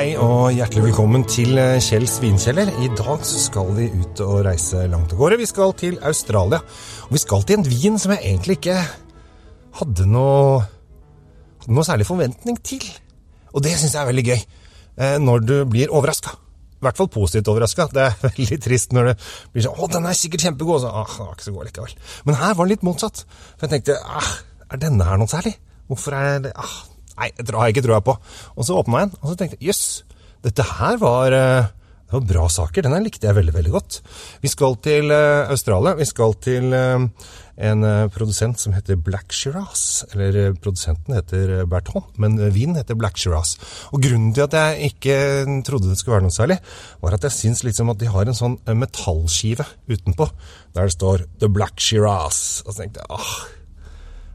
Hei og hjertelig velkommen til eh, Kjells vinkjeller. I dag skal vi ut og reise langt av gårde. Vi skal til Australia. Og vi skal til en vin som jeg egentlig ikke hadde noe, hadde noe særlig forventning til. Og det syns jeg er veldig gøy. eh, Når du blir overraska. I hvert fall positivt overraska. Det er veldig trist når det blir sånn 'Å, den er sikkert kjempegod.' Og så, ah, den var ikke så god likevel. Men her var det litt motsatt. For jeg tenkte ah, 'Er denne her noe særlig?' Hvorfor er det ah, Nei, det har jeg ikke troa på. Og så åpna jeg den, og så tenkte jeg jøss, dette her var eh, det var bra saker. Denne likte jeg veldig veldig godt. Vi skal til eh, Australia. Vi skal til eh, en produsent som heter Black Shiraz. Eller produsenten heter Berton, men vinen heter Black Shiraz. Og grunnen til at jeg ikke trodde det skulle være noe særlig, var at jeg syns liksom at de har en sånn metallskive utenpå, der det står The Black Shiraz. Og så tenkte jeg åh,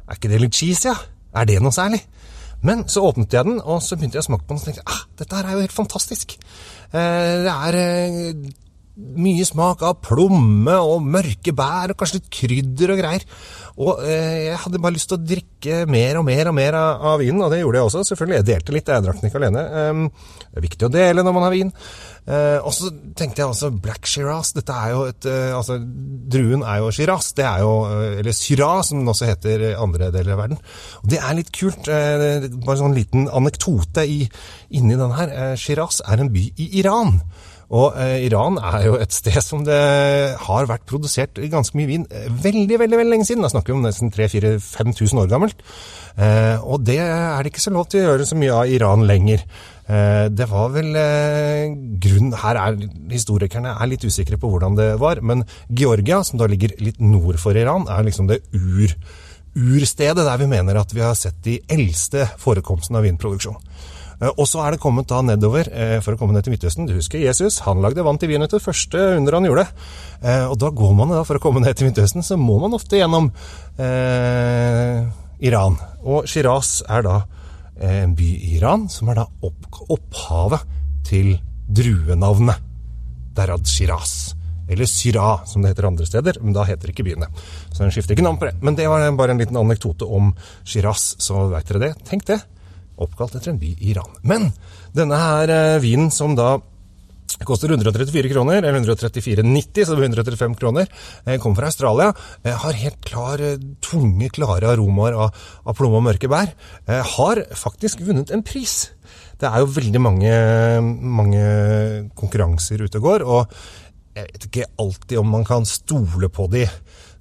er ikke det litt cheesy, ja? Er det noe særlig? Men så åpnet jeg den, og så begynte jeg å smake på den, og så tenkte jeg ah, dette her er jo helt fantastisk. Eh, det er eh, mye smak av plomme og mørke bær og kanskje litt krydder og greier. Og eh, jeg hadde bare lyst til å drikke mer og mer og mer av, av vinen, og det gjorde jeg også. Selvfølgelig, jeg delte litt, jeg drakk den ikke alene. Um, det er viktig å dele når man har vin. Uh, og så tenkte jeg også Black Shiraz. Dette er jo et uh, Altså, druen er jo Shiraz. Det er jo uh, Eller Shiraz, som den også heter i andre deler av verden. Og det er litt kult. Bare sånn liten anekdote i, inni den her. Shiraz er en by i Iran. Og eh, Iran er jo et sted som det har vært produsert ganske mye vin eh, veldig veldig, veldig lenge siden. Da snakker vi om nesten 3000-5000 år gammelt. Eh, og det er det ikke så lov til å gjøre så mye av Iran lenger. Eh, det var vel eh, grunn Her er historikerne er litt usikre på hvordan det var, men Georgia, som da ligger litt nord for Iran, er liksom det ur, urstedet der vi mener at vi har sett de eldste forekomstene av vinproduksjon. Eh, Og så er det kommet da nedover eh, for å komme ned til Midtøsten. Du husker Jesus, han lagde vann til vin etter første under han gjorde. Eh, Og da går man da for å komme ned til Midtøsten, så må man ofte gjennom eh, Iran. Og Shiraz er da en by i Iran som er da opp, opphavet til druenavnet. Derad Shiraz. Eller Syra, som det heter andre steder, men da heter ikke byene. Så den skifter ikke navn på det. Men det var bare en liten anekdote om Shiraz, så veit dere det. Tenk det oppkalt etter en by i Iran. Men denne her eh, vinen som da koster 134 kroner, eller 134,90, så det blir 135 kroner, eh, kommer fra Australia, eh, har helt klar, tunge, klare aromaer av, av plomme og mørke bær, har faktisk vunnet en pris. Det er jo veldig mange, mange konkurranser ute og går, og jeg vet ikke alltid om man kan stole på de.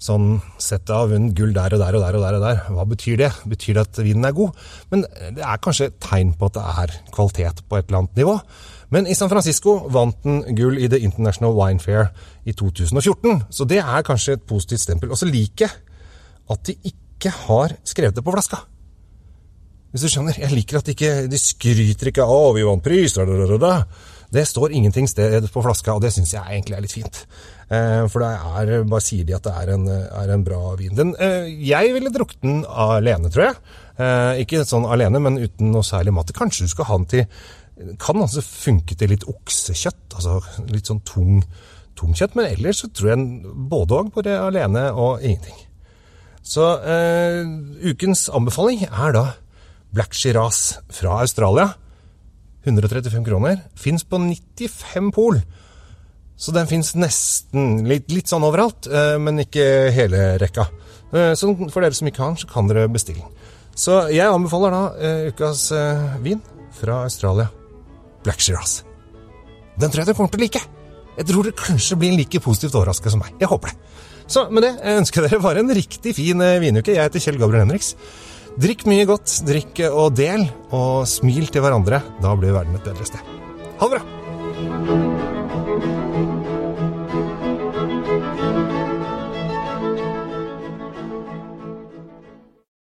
Sånn sett av vunnet gull der og der og der og der. og der. Hva betyr det? Betyr det at vinen er god? Men det er kanskje et tegn på at det er kvalitet på et eller annet nivå. Men i San Francisco vant den gull i The International Wine Fair i 2014. Så det er kanskje et positivt stempel. Og så liker jeg at de ikke har skrevet det på flaska. Hvis du skjønner, Jeg liker at de ikke de skryter ikke av vi vant pris', da, da, da. Det står ingenting sted på flaska, og det syns jeg egentlig er litt fint. Eh, for det er, bare sier de at det er en, er en bra vin. Den, eh, jeg ville drukket den alene, tror jeg. Eh, ikke sånn alene, men uten noe særlig mat. Kanskje du skal ha den til Kan altså funke til litt oksekjøtt. Altså litt sånn tung, tung kjøtt. Men ellers så tror jeg både og, både alene og ingenting. Så eh, ukens anbefaling er da Black Shiraz fra Australia. 135 kroner. Fins på 95 pol. Så den fins nesten litt, litt sånn overalt, eh, men ikke hele rekka. Eh, Så for dere som ikke har den, så kan dere bestille den. Så jeg anbefaler da eh, ukas vin fra Australia. Black Shiraz. Den tror jeg dere kommer til å like. Jeg tror dere kanskje blir like positivt overraska som meg. Jeg håper det. Så med det jeg ønsker dere bare en riktig fin vinuke. Jeg heter Kjell Gabriel Henriks. Drikk mye godt, drikk og del, og smil til hverandre. Da blir verden et bedre sted. Ha det bra!